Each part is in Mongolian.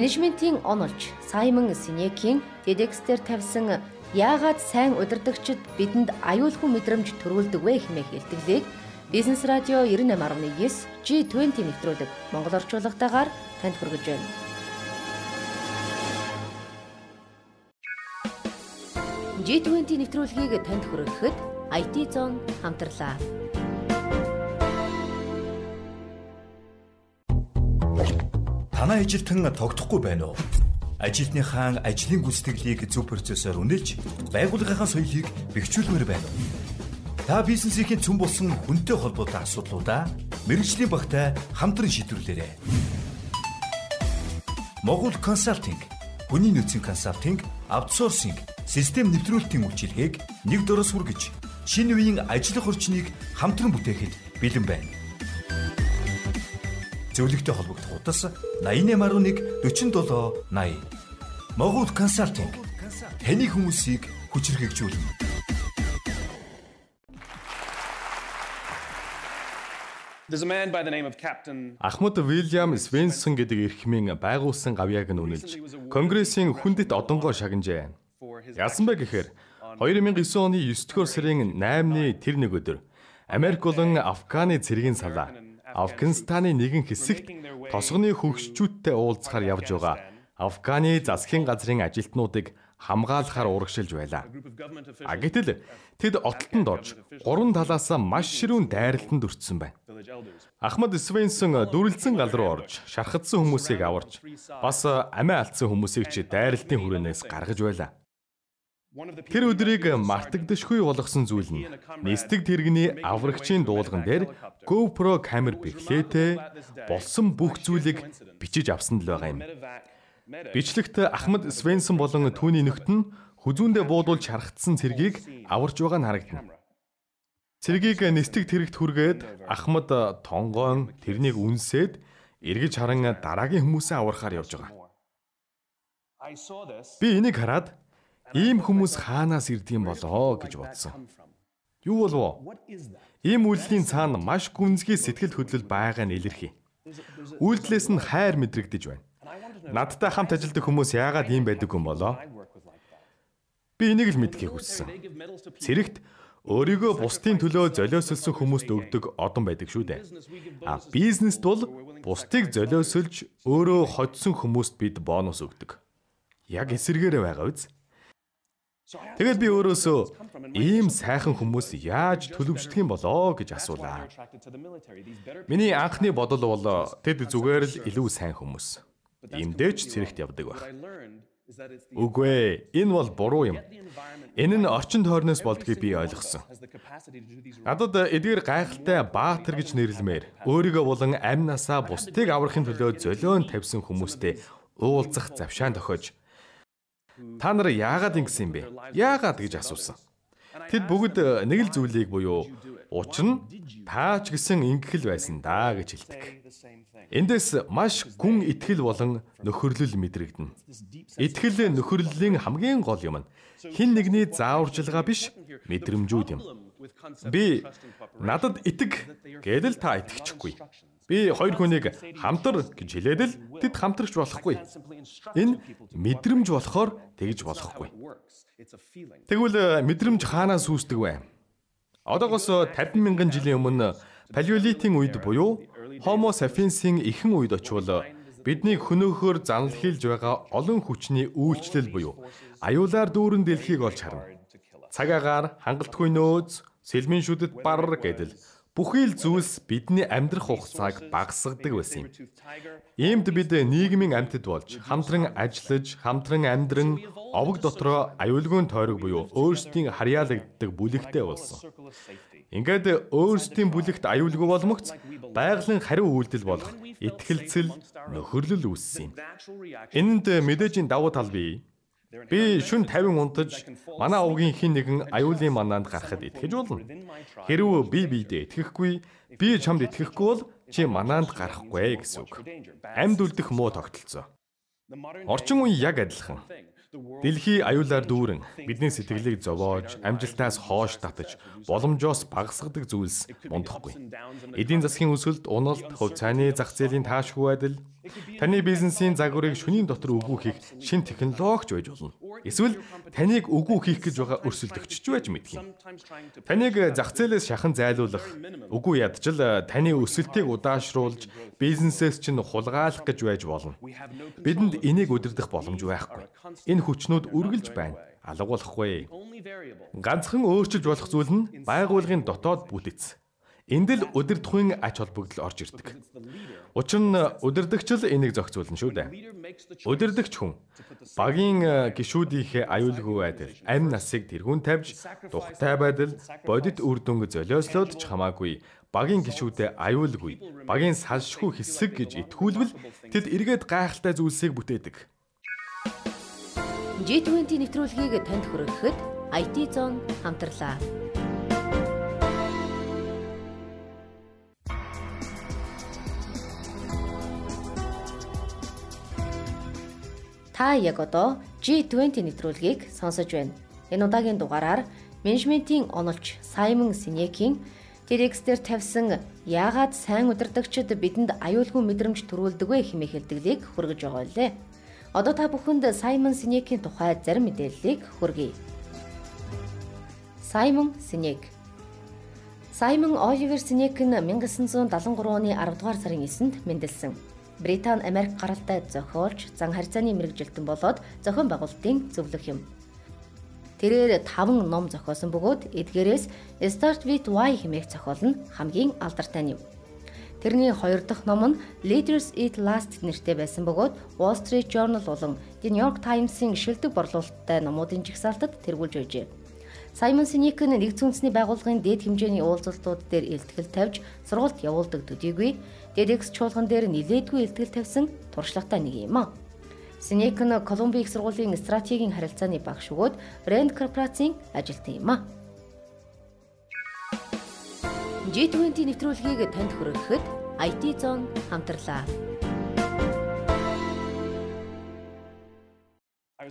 Менежментийн онолж Саймон Синекийн TEDx-дээр тавьсан яагаад сайн удирдагчид бидэнд аюулгүй мэдрэмж төрүүлдэг вэ хэмээх илтгэлийг Бизнес радио 98.9 G20 нэвтрүүлэг Монгол орчуулгатаагаар танд хүргэж байна. G20 нэвтрүүлгийг танд хүргэхэд IT Zone хамтлаа. Танай ажилтан тогтохгүй байна уу? Ажилтныхаа ажлын гүйцэтгэлийг зөв процессор үнэлж, байгууллагынхаа соёлыг бэхжүүлмээр байна уу? Та бизнесийн цөм болсон хүнтэй холбоотой асуудлуудаа мэрэгжлийн багтай хамтран шийдвэрлээрэй. Могул консалтинг, хүний нөөцийн консалтинг, аутсорсинг, систем нэвтрүүлэлтийн үйлчилгээг нэг дөрөс хүргэж, шинэ үеийн ажиллах орчныг хамтран бүтээхэд бэлэн байна. Зөвлөгтэй холбогдох утас 8811 47 80. Могул консалтинг таны хүмүүсийг хүчрхэгжүүлнэ. Ахмад Вильям Свенсон гэдэг эрхмийн байгуулсан гавьяаг нь үнэлж Конгрессийн хүндэт одонгоо шагнажээ. Яасан бэ гэхээр 2009 оны 9 дугаар сарын 8-ны тэр нэг өдөр Америк болон Афганы цэргийн салаа Афганистаны нэгэн хэсэгт тосгоны хөгжчүүдтэй уулзахаар явж байгаа Афганы засгийн газрын ажилтнуудыг хамгаалахаар урагшилж байлаа. А гэтэл тэд оттолтонд орж гурван талаас маш ширүүн дайралтанд өртсөн байна. Ахмад Свенсон дүрлцэн гал руу орж шархадсан хүмүүсийг аварч бас амиа алдсан хүмүүсийг ч дайралтын хүрээнээс гаргаж байлаа. Тэр өдрийг мартагдашгүй болгосон зүйл нь нисдэг тэрэгний аврагчийн дуулган дээр GoPro камер бэхлээтэй болсон бүх зүйлийг бичиж авсан л байгаа юм. Бичлэгт Ахмад Свенсон болон түүний нөхд нь хүзүүндээ буудуулж харагдсан цэргийг аварж байгаа нь харагдана. Цэргийг нэстэг тэрэгт хүргээд Ахмад тонгоон тэрнийг үнсээд эргэж харан дараагийн хүмүүсээ аврахаар явж байгаа. Би энийг хараад ийм хүмүүс хаанаас ирдэг юм болоо гэж бодсон. Юу болов? Ийм үйлдэлийн цаана маш гүнзгий сэтгэл хөдлөл байгаа нь илэрхий. Үйлдэлээс нь хайр мэдрэгдэж байна. Надтай хамт ажилладаг хүмүүс яагаад ийм байдаг юм болоо? Би энийг л мэдхийг хүссэн. Цэрэгт өөрийгөө бусдын төлөө золиосолсон хүмүүст өгдөг одон байдаг шүү дээ. А бизнест бол бусдыг золиосолж өөрөө хоцсон хүмүүст бид бонус өгдөг. Яг эсэргээрээ байгаа үз? Тэгэл би өөрөөсөө ийм сайхан хүмүүс яаж төлөвшдөг юм болоо гэж асуулаа. Миний анхны бодол бол тэд зүгээр л илүү сайн хүмүүс. Имдээч цэрэгт явдаг байх. Үгүй ээ, энэ бол буруу юм. Энэ нь орчин тойрноос болдгийг би ойлгосон. Надад эдгээр гайхалтай баатар гэж нэрлэмээр өөрийгөө болон амнасаа бусдыг аврахын төлөө золион тавьсан хүмүүстэй уулзах завшаан тохиож та нар яагаад ингэсэн юм бэ? Яагаад гэж асуусан. Тэд бүгд нэг л зүйлийг буюу Учир нь таа ч гэсэн ингэхэл байсан даа гэж хэлдэг. Эндээс маш гүн итгэл болон нөхөрлөл мэдрэгдэнэ. Итгэл нөхөрлөлийн хамгийн гол юм нь хин нэгний зааварчилгаа биш мэдрэмжүүд юм. Би надад итэг гэдэл та итгэчихгүй. Би хоёр хүнийг хамтар гэж хэлээд л тэд хамтрагч болохгүй. Энэ мэдрэмж болохоор тэгж болохгүй. Тэгвэл мэдрэмж хаанаас үүсдэг вэ? Одоогоос 50 мянган жилийн өмнө палеолитийн үед буюу Homo sapiens-ийн эхэн үед очивол бидний хөнөөхөөр занал хийлж байгаа олон хүчний үйлчлэл буюу аюулаар дүүрэн дэлхийг олж харна. Цагаагаар хангалтгүй нөөц, сэлмийн шүдэд бар гэдэл бүхий л зүйлс бидний амьдрах хугацааг багасгадаг байсан юм. Иймд бид нийгмийн амьтад болж хамтран ажиллаж, хамтран амьдран овог дотроо аюулгүй тойрог буюу өөрсдийн харьяалагддаг бүлэгтэй болсон. Ингээд өөрсдийн бүлэгт аюулгүй болмогц байгалийн хариу үйлдэл болох итгэлцэл нөхөрлөл үүссэн юм. Энэнд мэдээжийн давуу тал бий. Би шүн 50 унтаж манай овгийн хин нэгэн аюулын мананд гарахад итгэж болно. Хэрвээ би биедээ итгэхгүй, би чамд итгэхгүй бол чи мананд гарахгүй гэсэн үг. Амьд үлдэх муу тогтолцоо. Орчин үе яг адилхан. Дэлхий аюулаар дүүрэн бидний сэтгэлийг зовоож, амжилтаас хоош татаж, боломжоос багасгадаг зүйлс мундахгүй. Эдийн засгийн өсөлт, уналт, хувь цааны зах зээлийн таашгүй байдал, Таны бизнесийн загварыг шөнийн дотор үгүйхийг шин технологич байж болно. Эсвэл таныг үгүй хийх гэж байгаа өрсөлдөгч ч байж мэдэх юм. Таныг зах зээлээс шахан зайлуулах, үгүй ядчил таны өсөлтийг удаашруулж бизнесээс чинь хулгайлах гэж байж болно. Бидэнд энийг удирдах боломж байхгүй. Энэ хүчнүүд үргэлж байна. Алга болохгүй. Ганцхан өөрчилж болох зүйл нь байгуулгын дотоод бүтэц. Энд л удирдахын ач холбогдол орж ирдэг. Учир нь удирдагч л энийг зохицуулна шүү дээ. Удирдагч хүн багийн э, гişүүдийнхээ аюулгүй байдал, амь насыг тэргүүн тавьж, тухтай байдал, бодит үр дүнг золиослоод ч хамаагүй багийн гişүүдэд аюулгүй, багийн салшгүй хэсэг гэж итгүүлбэл тэд эргээд гайхалтай зүйлсийг бүтээдэг. G20 нэвтрүүлгийг танд хүргэхэд IT Zone хамтарлаа. Та яг одоо G20 нэвтрүүлгийг сонсож байна. Энэ удаагийн дугаараар менежментийн онолч Саймон Синекийн TEDx дээр тавьсан яагаад сайн удирдагчид бидэнд аюулгүй мэдрэмж төрүүлдэг вэ хэмээх хэлтгэлийг хүргэж байгаа лээ. Одоо та бүхэнд Саймон Синекийн тухай зарим мэдээллийг хүргэе. Саймон Синек Саймон Оливер Синек нь 1973 оны 10 дугаар сарын 9-нд мэндэлсэн. Британи Америк гаралтай зохиолч, зан харьцааны мэрэгжилтэн болоод зохион байгуулалтын зөвлөх юм. Тэрээр 5 ном зохиосон бөгөөд эдгээрээс Start with Why хэмээх зохиол нь хамгийн алдартай нь юм. Тэрний хоёр дахь ном нь Leaders Eat Last нэртэй байсан бөгөөд Wall Street Journal болон The New York Times-ийн шилдэг борлуулалттай номуудын жигсаалтад тэргүүлж байжээ. Саймон Синик нь нэгдсэн үндэсний байгууллагын дээд хэмжээний уулзалтууд дээр илтгэл тавьж сургалт явуулдаг төдийгүй TEDx чуулган дээр нилээдгүй илтгэл тавьсан туршлагатай нэг юм а. Синек нь Колумби их сургуулийн стратегийн харилцааны багш өгөөд Rand корпорацийн ажилтан юм а. G20 нэвтрүүлгийг танд хүргэхэд IT Zone хамтарлаа.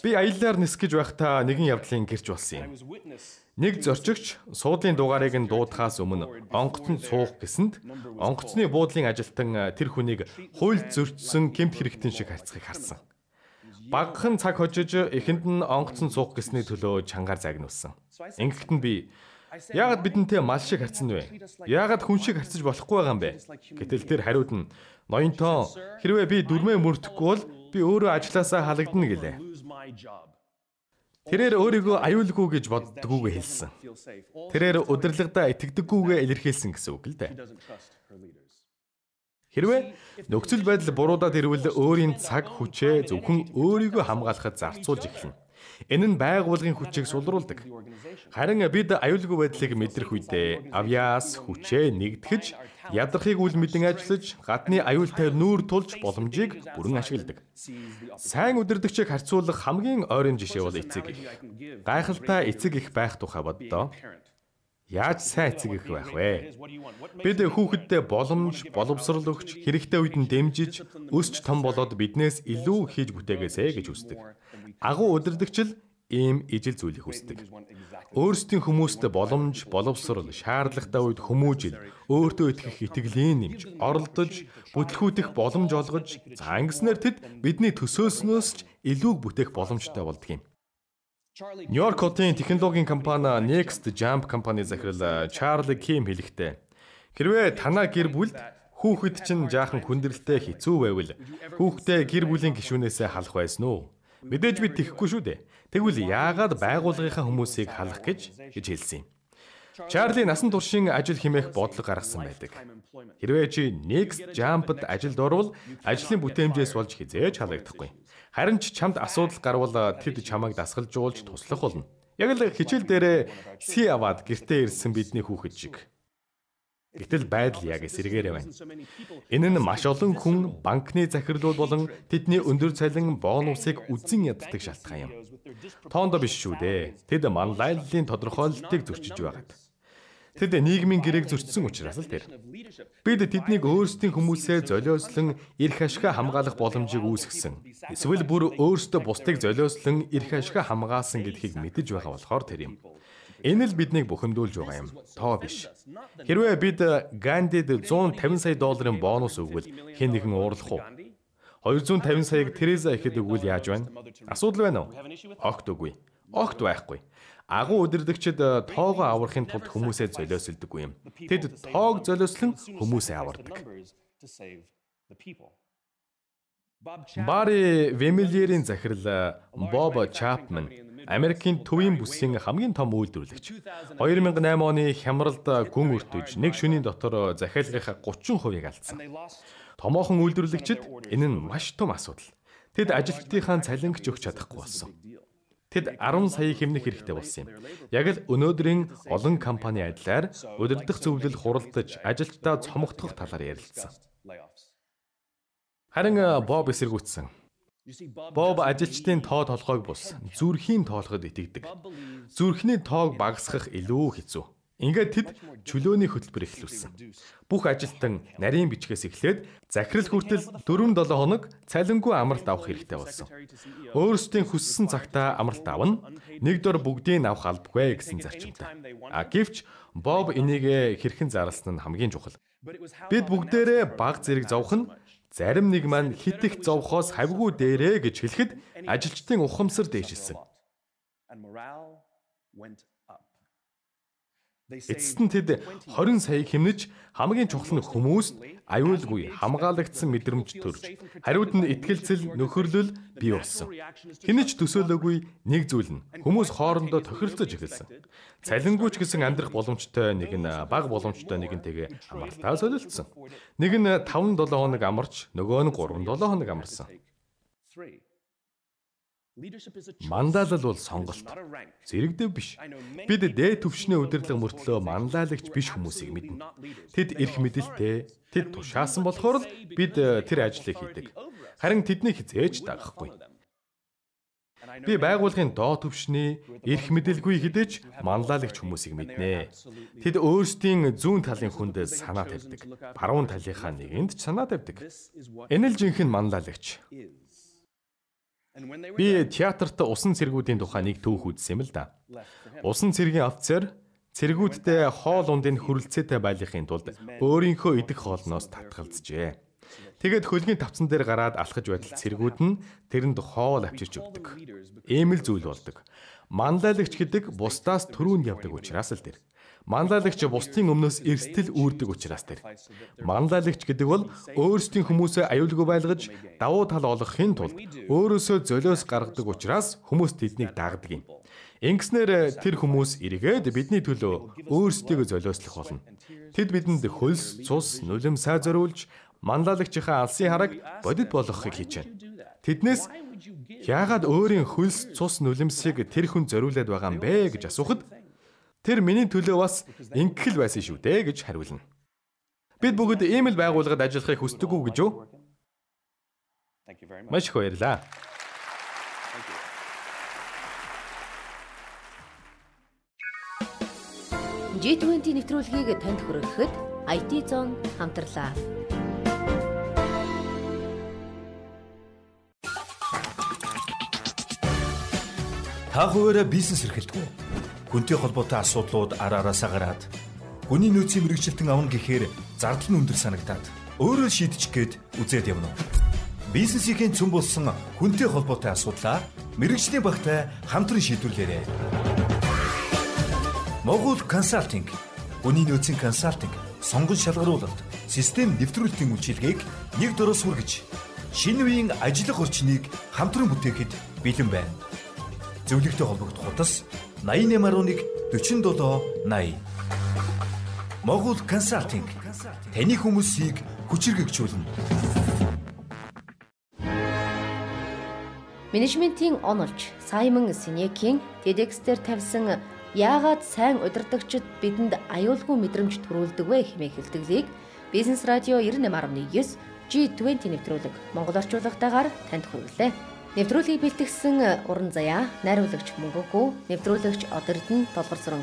Би аяллаар нисгэж байхдаа нэгэн явдлын гэрч болсон юм. Нэг зорчигч суудлын дугаарыг нь дуудахаас өмнө онгоцонд суух гэсэнд онгоцны буудлын ажилтан тэр хүнийг хууль зөрчсөн гэмт хэрэгтэн шиг харьцахыг харсан. Багахан цаг хожиж эхэнд нь онгоцон суух гэсний төлөө чангаар загнуулсан. Ингэхэд нь би Яагаад бидэнтэй мал шиг харцсан вэ? Яагаад хүн шиг харцаж болохгүй байгаа юм бэ? Гэтэл тэр хариуд нь ноёнтоо хэрвээ би дүрмээ мөрдөхгүй бол би өөрөө ажилласаа халагдана гэлээ. Тэрээр өөрийгөө аюулгүй гэж боддгүйгээ хэлсэн. Тэрээр удирдлагадаа итгэдэггүйгээ илэрхийлсэн гэсэн үг л дээ. Хэрвээ нөхцөл байдал буруудаад ирвэл өөрийн цаг хүчээ зөвхөн өөрийгөө хамгаалахад зарцуулж эхэлнэ. Энэ нь байгууллагын хүчийг сулруулдаг. Харин бид аюулгүй байдлыг мэдрэх үедээ авьяас хүчээ нэгтгэж ядрахыг үл мэдэн ажиллаж гадны аюултай нүүр тулж боломжийг бүрэн ашигладаг. Сайн удирдагчийг харьцуулах хамгийн ойрын жишээ бол эцэг их. Гайхалтай эцэг их байх тухай боддоо. Яаж сайн эцэг их байх вэ? Бид хүүхэддээ боломж, боловсрол өгч, хэрэгтэй үед нь дэмжиж, өсч том болоод биднээс илүү хийж бүтээгээсэ гэж хүсдэг. Агуу удирдагч л ийм ижил зүйлийг хүсдэг. Өөрсдийн хүмүүст боломж, боловсрол, шаардлагатай үед хүмүүжил, өөртөө итгэх итгэлийн нэмж, оролдож, бүтлгүүдэх боломж олгож, за ингэснээр тэд бидний төсөөснөөс ч илүү бүтээх боломжтой болдго юм. Нью-Йорк хотын технологийн компани Next Jump компани захирал Чарли Ким хэлэхдээ хэрвээ танаа гэр бүлд хүүхэд чинь жаахан хүндрэлтэй хэцүү байвал хүүхдээ гэр бүлийн гишүүнээсээ халах байсан уу? Мэдээж би тэхгүй шүү дээ. Тэгвэл яагаад байгууллагынхаа хүмүүсийг халах гэж гэж хэлсэн юм. Чарли насан туршийн ажил хэмээх бодлого гаргасан байдаг. Хэрвээ чи Next Jump-д ажилд орвол ажлын бүтээмжээс болж хизээж халагдахгүй. Харин ч чамд асуудал гарвал тэд чамайг дасгалжуулж туслах болно. Яг л хичээл дээрээ си аваад гэртээ ирсэн бидний хүүхэд шиг. Гэтэл байдал яг эсэргээрээ байна. Энэ нь маш олон хүн банкны захирлууд болон тэдний өндөр цалин бонусыг үзэн яддаг шалтгаан юм. Тоондоо биш шүү дээ. Тэд манлайллын тодорхойлолтыг зөрчиж байгаад. Тэд нийгмийн гэрээг зөрчсөн учраас л тэр. Бид тэднийг өөрсдийн хүмүүсээ золиослон эрх ашигаа хамгаалах боломжийг үүсгэсэн. Эсвэл бүр өөрсдөө бусдыг золиослон эрх ашигаа хамгаалсан гэдгийг мэдэж байгаа болохоор тэр юм. Энэ л биднийг бухимдуулж байгаа юм. Тоо биш. Хэрвээ бид Гандид 150 сая долларын бонус өгвөл хэн нэгэн уурлах уу? 250 саяг Тереза ихэд өгвөл яаж байна? Асуудал байна уу? Огт үгүй. Огт байхгүй. Агуу удирдагчид э, тоогоо аврахын тулд хүмүүсээ золиослдоггүй юм. Тэд тоог золиослон хүмүүсээ авардаг. Бари Вемилиерийн захирал э, Боб Чапман Америкийн төвийн бүсийн хамгийн том үйлдвэрлэгч. 2008 оны хямралд гүн өртөж нэг шөнийн дотор захиалгынхаа 30%-ийг алдсан. Томоохон үйлдвэрлэгчид энэ нь маш том асуудал. Тэд ажилтнуудынхаа цалинг ч өгч чадахгүй болсон. Тэд 10 сая хэмнэх хэрэгтэй болсон юм. Яг л өнөөдрийн олон компани адилаар удирдах зөвлөл хуралдаж ажилтдаа цомогдох талаар ярилцсан. Харин Боб эсэргүүцсэн. Боб ажилчдын тоо толгойг бус зүрхийн тоолоход итгэдэг. Зүрхний тоог багасгах илүү хэцүү. Ингээд тэд чөлөөний хөтөлбөр эхлүүлсэн. Бүх ажилтан нарийн бичгээс эхлээд захирал хүртэл 4-7 хоног цалингүй амралт авах хэрэгтэй болсон. Өөрсдийн хүссэн цагтаа амралт авна. Нэг дор бүгдийг авах албагүй гэсэн зарчимтай. А гэвч Боб энийг хэрхэн зарласан нь хамгийн чухал. Бид бүгдээрээ баг зэрэг зовх нь Зарим нэг маань хит их зовхоос хавгүй дээрэ гэж хэлэхэд ажилчдын ухамсар дээшилсэн. Эцэст нь тэд 20 саяг хэмнэж хамгийн чухал нь хүмүүст аюулгүй хамгаалагдсан мэдрэмж төрж хариуд нь итгэлцэл нөхөрлөл бий болсон. Хинэж төсөөлөөгүй нэг зүйл нь хүмүүс хоорондоо тохиролцож эхэлсэн. Цалингүйч гэсэн амьдрах боломжтой нэг нь бага боломжтой нэгэнтэйгээ амралтаа солилцсон. Нэг нь 5 7 хоног амарч нөгөө нь 3 7 хоног амарсан. Манлайлал бол сонголт. Зэрэгдэв биш. Бид дээд төвшний удирдлага мөртлөө манлайлагч биш хүмүүсийг мэднэ. Тэд эрх мэдэлтэй, тэд тушаасан болохоор л бид э, тэр ажлыг хийдэг. Харин тэднийг хизээж дагахгүй. Би байгууллагын доод төвшний эрх мэдэлгүй хідэж манлайлагч хүмүүсийг мэднэ. Тэд өөрсдийн зүүн талын хүнд санаа тавьдаг. Баруун талынхаа нэгэнд ч санаа тавьдаг. Энэ л жинхэнэ манлайлагч. Би театрт усан цэргүүдийн тухай нэг түүх үзсэн юм л да. Усан цэргийн офицер цэргүүдтэй хоол ундын хөрөлцөөтэй байхын тулд өөрийнхөө идэх хоолноос татгалзжээ. Тэгээд хөлгийн тавцан дээр гараад алхаж байтал цэргүүд нь тэрэнд хоол авчирч өгдөг. Ийм л зүйл болдог. Манлайлагч гэдэг бусдаас төрүүнд явдаг учраас л тэр. Манлайлагч бусдын өмнөөс эрсдэл үүрдэг учраас тэр. Манлайлагч гэдэг бол өөрсдийн хүмүүсээ аюулгүй байлгаж давуу тал олгохын тулд өөрөөсөө золиос гаргадаг учраас хүмүүс тэднийг дагдаг юм. Ингэснээр тэр хүмүүс эргээд бидний төлөө өөрсдийгөө золиослох болно. Тэд бидэнд хөлс, цус, нүлэм сай зориулж манлайлагчийнхаа алсын хараг бодит болгохыг байна. Тэднээс яагаад өөрийн хөлс, цус, нүлэмсийг тэр хүн зориулад байгаа юм бэ гэж асуухад Тэр миний төлөө бас ингэхэл байсан шүү дээ гэж хариулна. Бид бүгд ийм л байгууллагад ажиллахыг хүсдэг үү гэж юу? Маш их баярлалаа. G20 нэвтрүүлгийг танд хүргэхэд IT Zone хамтарлаа. Та хуваараа бизнес эрхэлдэг үү? Хүнтэй холбоотой асуудлууд ара араасаа гараад хүний нөөцийн мэрэгчлэлтэн авна гэхээр зардал нь өндөр санагтаад өөрөө шийдчих гээд үзээд явна. Бизнесийн цөм болсон хүнтэй холбоотой асуудлаа мэрэгжлийн багтай хамтран шийдвэрлээрэй. Могул консалтинг хүний нөөцийн консалтинг, сонгон шалгаруулалт, систем нэвтрүүлэлтийн үйлчилгээг нэг дөрөс хүргэж шинэ үеийн ажиллах орчныг хамтран бүтээхэд бэлэн байна. Зөвлөгтэй холбогдох хутас 8811 47 80. Могул консалтинг таны хүмүүсийг хүчирхэгжүүлнэ. Менежментийн онолж Саймон Синекийн TEDx-дээр тавьсан яагаад сайн удирдагчид бидэнд аюулгүй мэдрэмж төрүүлдэг вэ хэмээх хэлтгэлийг Бизнес радио 98.9 G20 нэвтрүүлэг Монгол орчуулагтайгаар танд хүргэлээ. Нэвтрүүлгийг бэлтгэсэн уран заяа, найруулагч Мөнгөгүй, нэвтрүүлэгч Одордон Толгорсрон